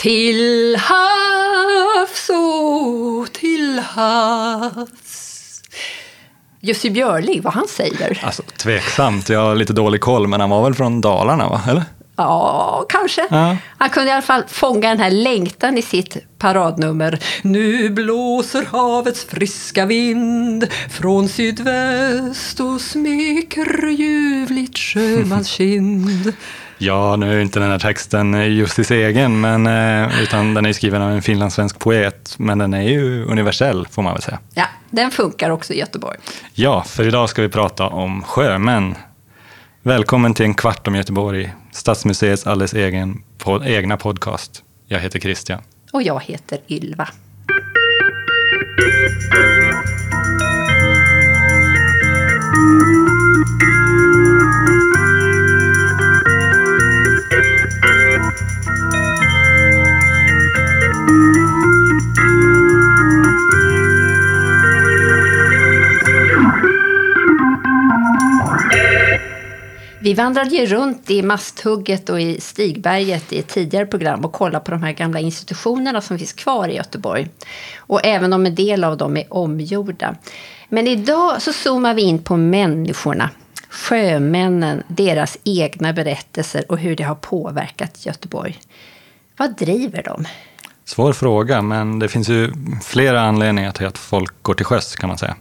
Till havs och till havs. Jussi Björling, vad han säger. Alltså, tveksamt. Jag har lite dålig koll, men han var väl från Dalarna, va? Eller? Ja, kanske. Ja. Han kunde i alla fall fånga den här längtan i sitt paradnummer. Nu blåser havets friska vind från sydväst och smeker ljuvligt sjömans kind. Ja, nu är inte den här texten Jussis egen, men, eh, utan den är skriven av en finlandssvensk poet, men den är ju universell, får man väl säga. Ja, den funkar också i Göteborg. Ja, för idag ska vi prata om sjömän. Välkommen till en kvart om Göteborg, Stadsmuseets alldeles egen, pod, egna podcast. Jag heter Christian. Och jag heter Ylva. Vi vandrade ju runt i Masthugget och i Stigberget i ett tidigare program och kollade på de här gamla institutionerna som finns kvar i Göteborg. Och även om en del av dem är omgjorda. Men idag så zoomar vi in på människorna. Sjömännen, deras egna berättelser och hur det har påverkat Göteborg. Vad driver dem? Svår fråga, men det finns ju flera anledningar till att folk går till sjöss kan man säga.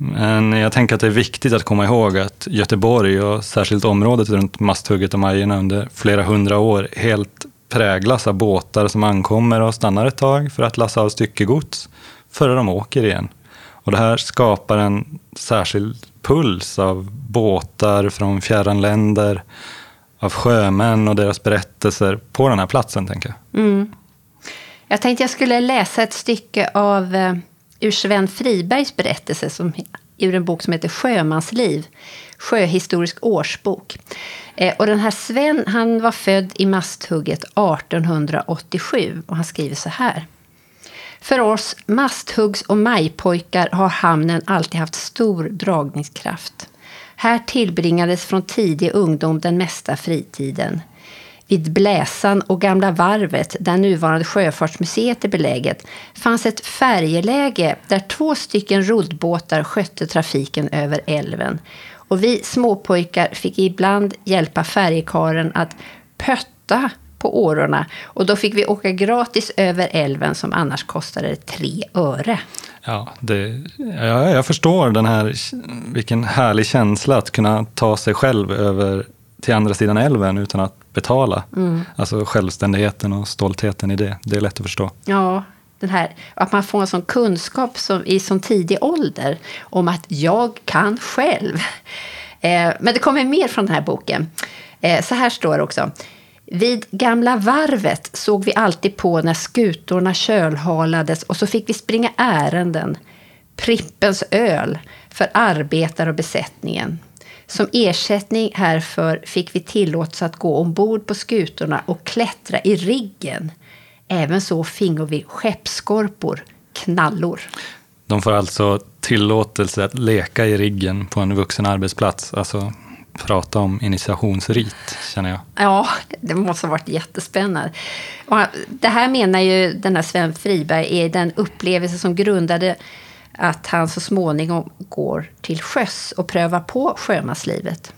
Men jag tänker att det är viktigt att komma ihåg att Göteborg och särskilt området runt Masthugget och Majerna under flera hundra år helt präglas av båtar som ankommer och stannar ett tag för att lassa av styckegods före de åker igen. Och det här skapar en särskild puls av båtar från fjärran länder, av sjömän och deras berättelser på den här platsen, tänker jag. Mm. Jag tänkte jag skulle läsa ett stycke av eh, ur Sven Fribergs berättelse som, ur en bok som heter Sjömansliv, Sjöhistorisk årsbok. Eh, och den här Sven han var född i Masthugget 1887 och han skriver så här. För oss masthuggs och majpojkar har hamnen alltid haft stor dragningskraft. Här tillbringades från tidig ungdom den mesta fritiden. Vid Bläsan och Gamla varvet, där nuvarande Sjöfartsmuseet är beläget, fanns ett färjeläge där två stycken roddbåtar skötte trafiken över älven. Och vi småpojkar fick ibland hjälpa färjekaren att pötta på årorna och då fick vi åka gratis över älven som annars kostade tre öre. Ja, det, ja, jag förstår den här, vilken härlig känsla att kunna ta sig själv över till andra sidan älven utan att betala. Mm. Alltså självständigheten och stoltheten i det. Det är lätt att förstå. Ja, den här, att man får en sån kunskap som, i sån tidig ålder om att jag kan själv. Eh, men det kommer mer från den här boken. Eh, så här står det också. Vid Gamla varvet såg vi alltid på när skutorna kölhalades och så fick vi springa ärenden. Prippens öl för arbetare och besättningen. Som ersättning härför fick vi tillåtelse att gå ombord på skutorna och klättra i riggen. Ävenså fingo vi skeppsskorpor, knallor. De får alltså tillåtelse att leka i riggen på en vuxen arbetsplats. Alltså prata om initiationsrit, känner jag. Ja, det måste ha varit jättespännande. Och det här menar ju den här Sven Friberg är den upplevelse som grundade att han så småningom går till sjöss och prövar på sjömanslivet.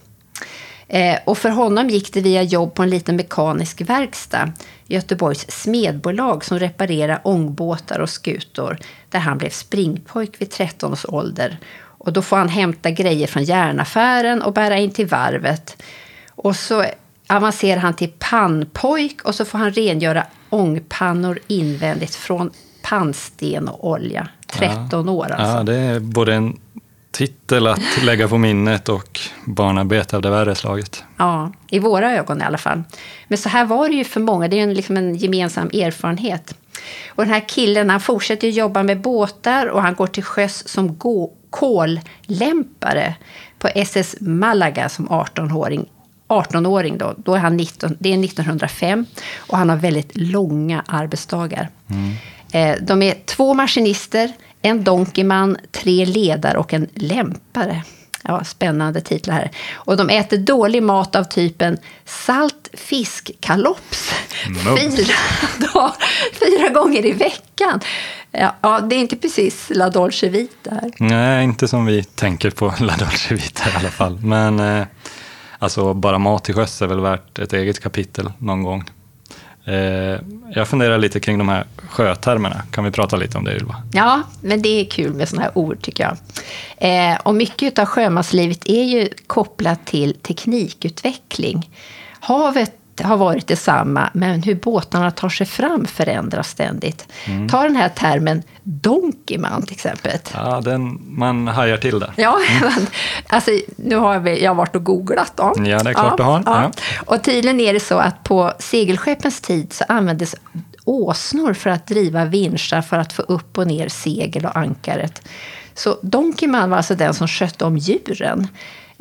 Eh, och för honom gick det via jobb på en liten mekanisk verkstad, Göteborgs smedbolag som reparerar ångbåtar och skutor, där han blev springpojk vid 13 års ålder. Och då får han hämta grejer från järnaffären och bära in till varvet. Och så avancerar han till pannpojk och så får han rengöra ångpannor invändigt från pannsten och olja. 13 ja. år alltså. Ja, det är både en titel att lägga på minnet och barnarbete av det värre slaget. Ja, i våra ögon i alla fall. Men så här var det ju för många. Det är en, liksom en gemensam erfarenhet. Och den här killen han fortsätter jobba med båtar och han går till sjöss som gå, kollämpare på SS Malaga som 18-åring. 18-åring då, då är han 19, det är 1905 och han har väldigt långa arbetsdagar. Mm. Eh, de är två maskinister, en donkeyman, tre ledare och en lämpare. Ja, spännande titlar här. Och de äter dålig mat av typen salt fiskkalops fyra, dag, fyra gånger i veckan. Ja, ja, det är inte precis La Dolce Vita här. Nej, inte som vi tänker på La Dolce Vita i alla fall. Men eh, alltså, bara mat till sjöss är väl värt ett eget kapitel någon gång. Eh, jag funderar lite kring de här sjötermerna. Kan vi prata lite om det, Ylva? Ja, men det är kul med sådana här ord, tycker jag. Eh, och mycket av sjömanslivet är ju kopplat till teknikutveckling. Havet har varit detsamma, men hur båtarna tar sig fram förändras ständigt. Mm. Ta den här termen Donkeyman till exempel. Ja, den, man hajar till det. Ja, mm. alltså, nu har jag varit och googlat. Då. Ja, det är klart ja, du har. Ja. Och tydligen är det så att på segelskeppens tid så användes åsnor för att driva vinschar för att få upp och ner segel och ankaret. Så Donkeyman var alltså den som skötte om djuren.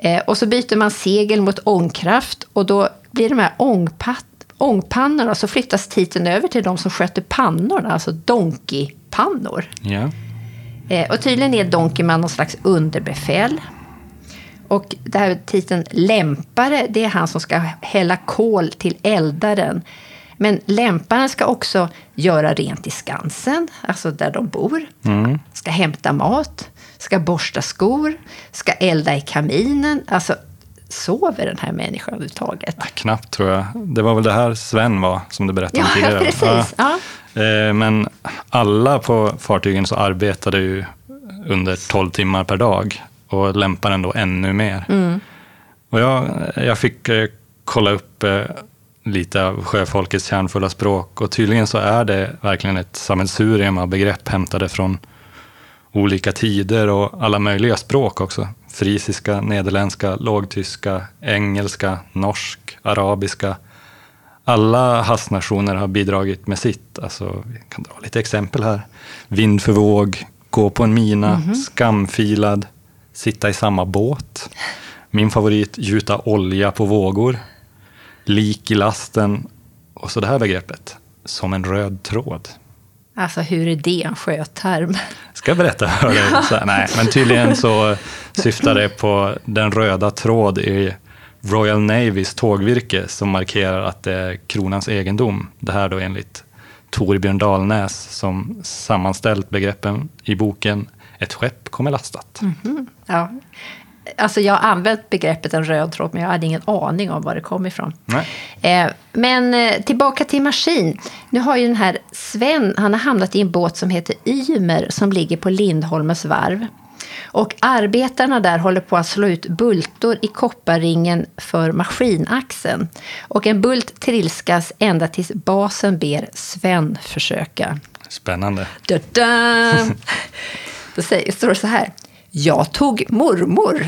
Eh, och så byter man segel mot ångkraft och då blir de här ångpat, ångpannorna, så flyttas titeln över till de som sköter pannorna, alltså donkeypannor. Ja. Eh, och tydligen är Donkeyman någon slags underbefäl. Och det här titeln lämpare, det är han som ska hälla kol till eldaren. Men lämparen ska också göra rent i Skansen, alltså där de bor. Mm. Ska hämta mat, ska borsta skor, ska elda i kaminen. Alltså sover den här människan överhuvudtaget? Ja, knappt tror jag. Det var väl det här Sven var, som du berättade ja, tidigare. Precis. Ja. Eh, men alla på fartygen så arbetade ju under 12 timmar per dag och lämparen då ännu mer. Mm. Och jag, jag fick eh, kolla upp eh, lite av sjöfolkets kärnfulla språk och tydligen så är det verkligen ett sammelsurium av begrepp hämtade från olika tider och alla möjliga språk också frisiska, nederländska, lågtyska, engelska, norsk, arabiska. Alla havsnationer har bidragit med sitt. Alltså, vi kan dra lite exempel här. Vind för våg, gå på en mina, mm -hmm. skamfilad, sitta i samma båt. Min favorit, gjuta olja på vågor. Lik i lasten. Och så det här begreppet, som en röd tråd. Alltså hur är det en sjöterm? Ska jag berätta för dig? Så, nej, men tydligen så syftar det på den röda tråd i Royal Navys tågvirke som markerar att det är kronans egendom. Det här då enligt Torbjörn Dalnäs som sammanställt begreppen i boken Ett skepp kommer lastat. Mm -hmm. ja. Alltså jag har använt begreppet en röd tråd, men jag hade ingen aning om var det kom ifrån. Eh, men eh, tillbaka till maskin. Nu har ju den här Sven, han har hamnat i en båt som heter Ymer som ligger på Lindholmens varv. Och arbetarna där håller på att slå ut bultor i kopparringen för maskinaxeln. Och en bult trilskas ända tills basen ber Sven försöka. Spännande. Da -da! Då står det så här. Jag tog mormor,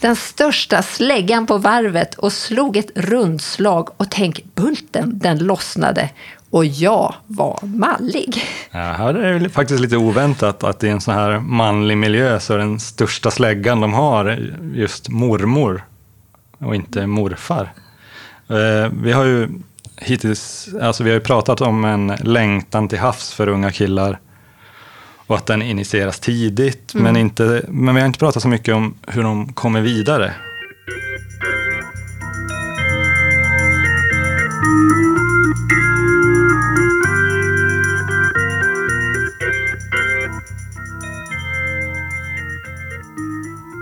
den största släggan på varvet och slog ett rundslag och tänk, bulten den lossnade och jag var mallig. Ja, det är faktiskt lite oväntat att i en sån här manlig miljö så är den största släggan de har just mormor och inte morfar. Eh, vi har ju hittills, alltså vi har ju pratat om en längtan till havs för unga killar och att den initieras tidigt. Mm. Men, inte, men vi har inte pratat så mycket om hur de kommer vidare.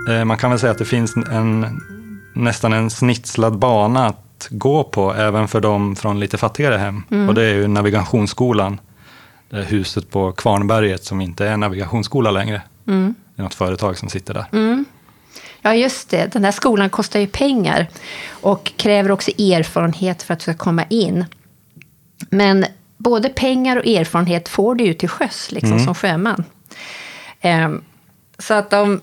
Eh, man kan väl säga att det finns en, nästan en snitslad bana att gå på även för de från lite fattigare hem. Mm. Och det är ju navigationsskolan huset på Kvarnberget som inte är navigationsskola längre. Mm. Det är något företag som sitter där. Mm. Ja, just det. Den här skolan kostar ju pengar och kräver också erfarenhet för att du ska komma in. Men både pengar och erfarenhet får du ju till sjöss liksom, mm. som sjöman. Um, så att de,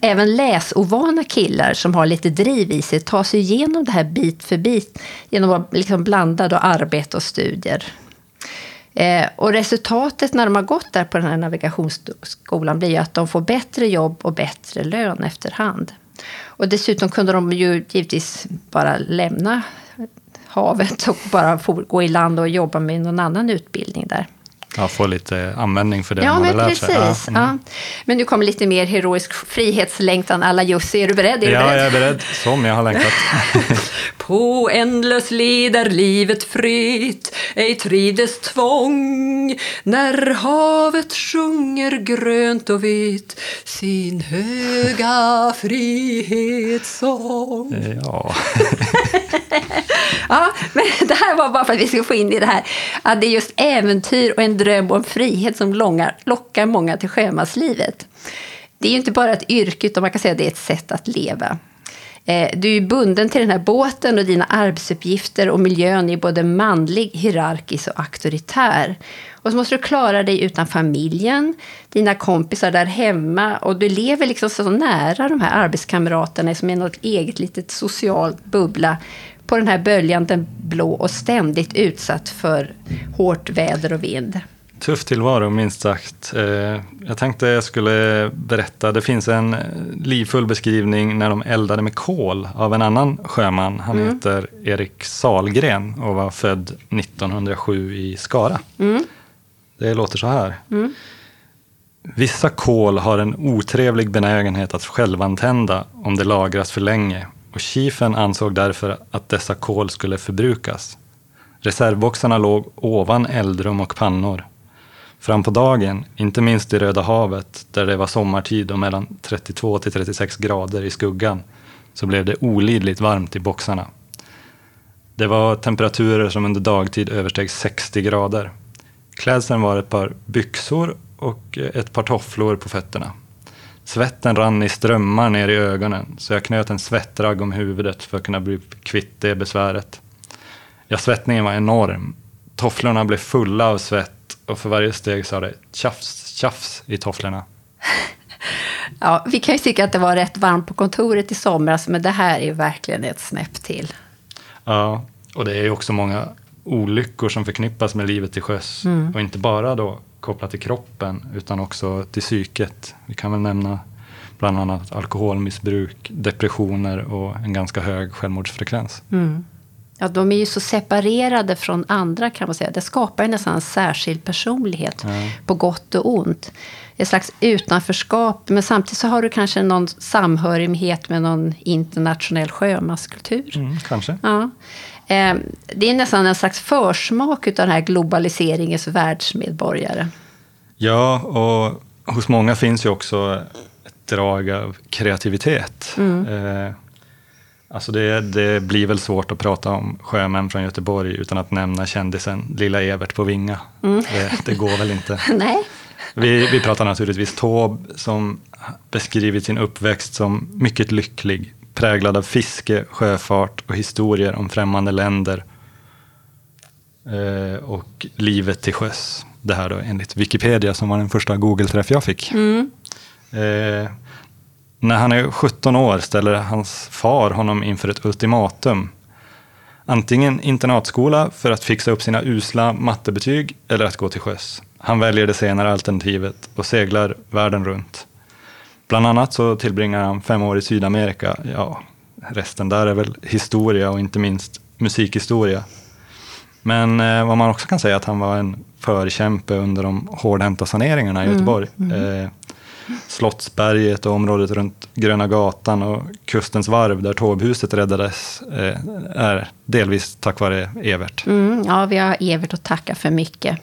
även läsovana killar som har lite driv i sig tar sig igenom det här bit för bit genom att liksom blanda då arbete och studier. Eh, och resultatet när de har gått där på den här navigationsskolan blir ju att de får bättre jobb och bättre lön efterhand. Och dessutom kunde de ju givetvis bara lämna havet och bara gå i land och jobba med någon annan utbildning där ja, få lite användning för det Ja, man hade men lärt sig. Ja, mm. Ja. Men nu kommer lite mer heroisk frihetslängtan alla Jussi. Är du beredd? Är du ja, beredd? jag är beredd. Som jag har längtat. På ändlös led är livet fritt, ej trides tvång när havet sjunger grönt och vitt sin höga frihetssång. ja. Ja, men det här var bara för att vi skulle få in i det här att det är just äventyr och en dröm om frihet som långar, lockar många till sjömanslivet. Det är ju inte bara ett yrke, utan man kan säga att det är ett sätt att leva. Eh, du är ju bunden till den här båten och dina arbetsuppgifter och miljön är både manlig, hierarkisk och auktoritär. Och så måste du klara dig utan familjen, dina kompisar där hemma och du lever liksom så nära de här arbetskamraterna som är något eget litet socialt bubbla på den här böljande blå och ständigt utsatt för hårt väder och vind. Tuff tillvaro, minst sagt. Eh, Jag tänkte jag skulle berätta, det finns en livfull beskrivning när de eldade med kol av en annan sjöman. Han Mm. heter Erik Salgren och var född 1907 i Skara. Mm. Det låter så här. Vissa kol har en otrevlig benägenhet att självantända om det lagras för länge och chiefen ansåg därför att dessa kol skulle förbrukas. Reservboxarna låg ovan eldrum och pannor. Fram på dagen, inte minst i Röda havet, där det var sommartid och mellan 32 till 36 grader i skuggan, så blev det olidligt varmt i boxarna. Det var temperaturer som under dagtid översteg 60 grader. Klädseln var ett par byxor och ett par tofflor på fötterna. Svetten rann i strömmar ner i ögonen, så jag knöt en svettragg om huvudet för att kunna bli kvitt det besväret. Ja, svettningen var enorm. Tofflorna blev fulla av svett och för varje steg sa det tjafs, tjafs i tofflorna. Ja, vi kan ju tycka att det var rätt varmt på kontoret i somras, men det här är verkligen ett snäpp till. Ja, och det är ju också många olyckor som förknippas med livet till sjöss. Och inte bara då kopplat till kroppen, utan också till psyket. Vi kan väl nämna bland annat alkoholmissbruk, depressioner och en ganska hög självmordsfrekvens. Ja, de är ju så separerade från andra kan man säga. Det skapar ju nästan en särskild personlighet på gott och ont. Ett slags utanförskap, men samtidigt så har du kanske någon samhörighet med någon internationell sjömanskultur. Mm, kanske. Ja. Eh, Det är nästan en slags försmak av den här globaliseringens världsmedborgare. Ja, och hos många finns ju också ett drag av kreativitet. Eh, alltså det, det blir väl svårt att prata om sjömän från Göteborg utan att nämna kändisen Lilla Evert på Vinga. Det, det går väl inte. Nej. Vi, vi pratar naturligtvis Taube som beskrivit sin uppväxt som mycket lycklig, präglad av fiske, sjöfart och historier om främmande länder eh, och livet till sjöss. Det här då enligt Wikipedia som var den första Google-träff jag fick. Eh, när han är 17 år ställer hans far honom inför ett ultimatum. Antingen internatskola för att fixa upp sina usla mattebetyg eller att gå till sjöss. Han väljer det senare alternativet och seglar världen runt. Bland annat så tillbringar han fem år i Sydamerika. Ja, resten där är väl historia och inte minst musikhistoria. Men eh, vad man också kan säga är att han var en förkämpe under de hårdhänta saneringarna i Göteborg. Eh, Slottsberget och området runt Gröna Gatan och Kustens varv där Taubhuset räddades eh, är delvis tack vare Evert. Mm, ja, vi har Evert att tacka för mycket.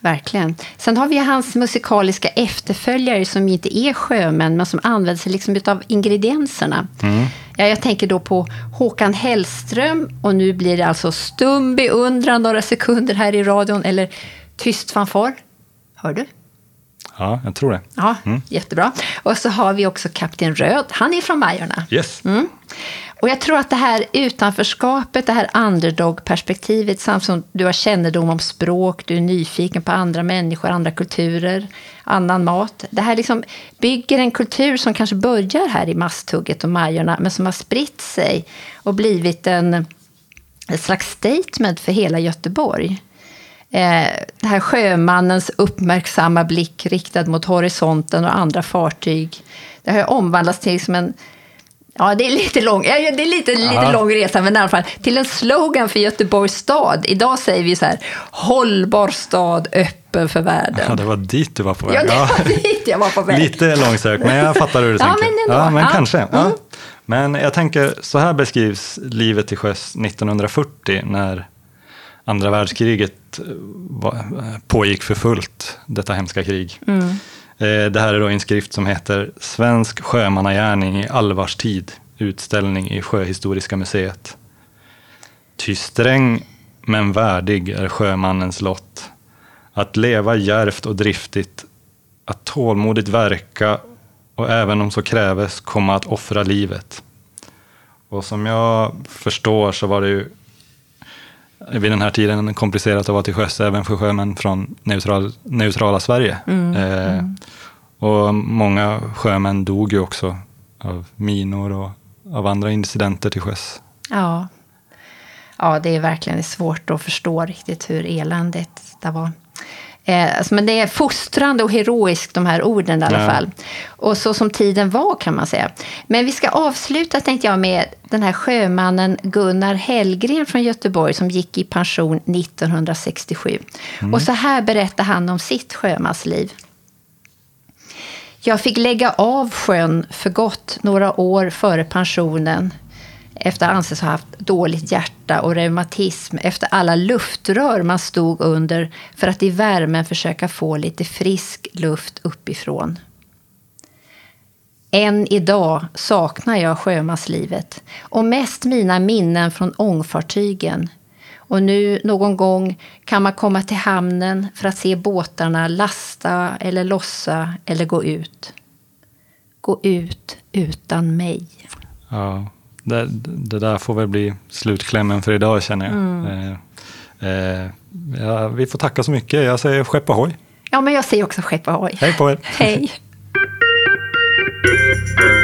Verkligen. Sen har vi hans musikaliska efterföljare som inte är sjömän, men som använder sig liksom av ingredienserna. Ja, jag tänker då på Håkan Hellström och nu blir det alltså stum beundran några sekunder här i radion, eller tyst fanfar. Hör du? Ja, jag tror det. Ja, jättebra. Och så har vi också Kapten Röd. Han är från Majorna. Yes. Mm. Och jag tror att det här utanförskapet, det här underdog-perspektivet, samt som du har kännedom om språk, du är nyfiken på andra människor, andra kulturer, annan mat. Det här liksom bygger en kultur som kanske börjar här i Masthugget och Majorna, men som har spritt sig och blivit en, ett slags statement för hela Göteborg. Eh, det här sjömannens uppmärksamma blick riktad mot horisonten och andra fartyg. Det har omvandlats till liksom en Ja, det är lite lång, det är lite, lite lång resa, men i alla fall till en slogan för Göteborgs stad. Idag säger vi så här, hållbar stad, öppen för världen. Ja, det var dit du var på väg. Ja, det var dit jag var på väg. Lite långsökt, men jag fattar hur du Ja, tänker. men ja, men Ja. kanske. Ja. Mm. Men jag tänker, så här beskrivs livet till sjöss 1940 när andra världskriget eh, eh, pågick för fullt, detta hemska krig. Mm. Eh, Det här är då en skrift som heter Svensk sjömannagärning i allvarstid, utställning i Sjöhistoriska museet. Ty sträng men värdig är sjömannens lott, att leva djärvt och driftigt, att tålmodigt verka och även om så kräves komma att offra livet. Och som jag förstår så var det ju vid den här tiden komplicerat att vara till sjöss även för sjömän från neutral, neutrala Sverige. eh, Och många sjömän dog ju också av minor och av andra incidenter till sjöss. Ja. ja, det är verkligen svårt att förstå riktigt hur eländigt det var. Eh, alltså, men det är fostrande och heroiskt, de här orden i alla Ja. fall. Och så som tiden var, kan man säga. Men vi ska avsluta, tänkte jag, med den här sjömannen Gunnar Hellgren från Göteborg som gick i pension 1967. Och så här berättar han om sitt sjömansliv. Jag fick lägga av sjön för gott några år före pensionen efter att anses ha haft dåligt hjärta och reumatism efter alla luftrör man stod under för att i värmen försöka få lite frisk luft uppifrån. Än idag saknar jag sjömanslivet och mest mina minnen från ångfartygen. Och nu någon gång kan man komma till hamnen för att se båtarna lasta eller lossa eller gå ut. Gå ut utan mig. Ja, det, det, där får väl bli slutklämmen för idag känner jag. Mm. Eh, eh ja, vi får tacka så mycket. Jag säger skepp ohoj. Ja, men jag säger också skepp ohoj. Hej på er. Hej.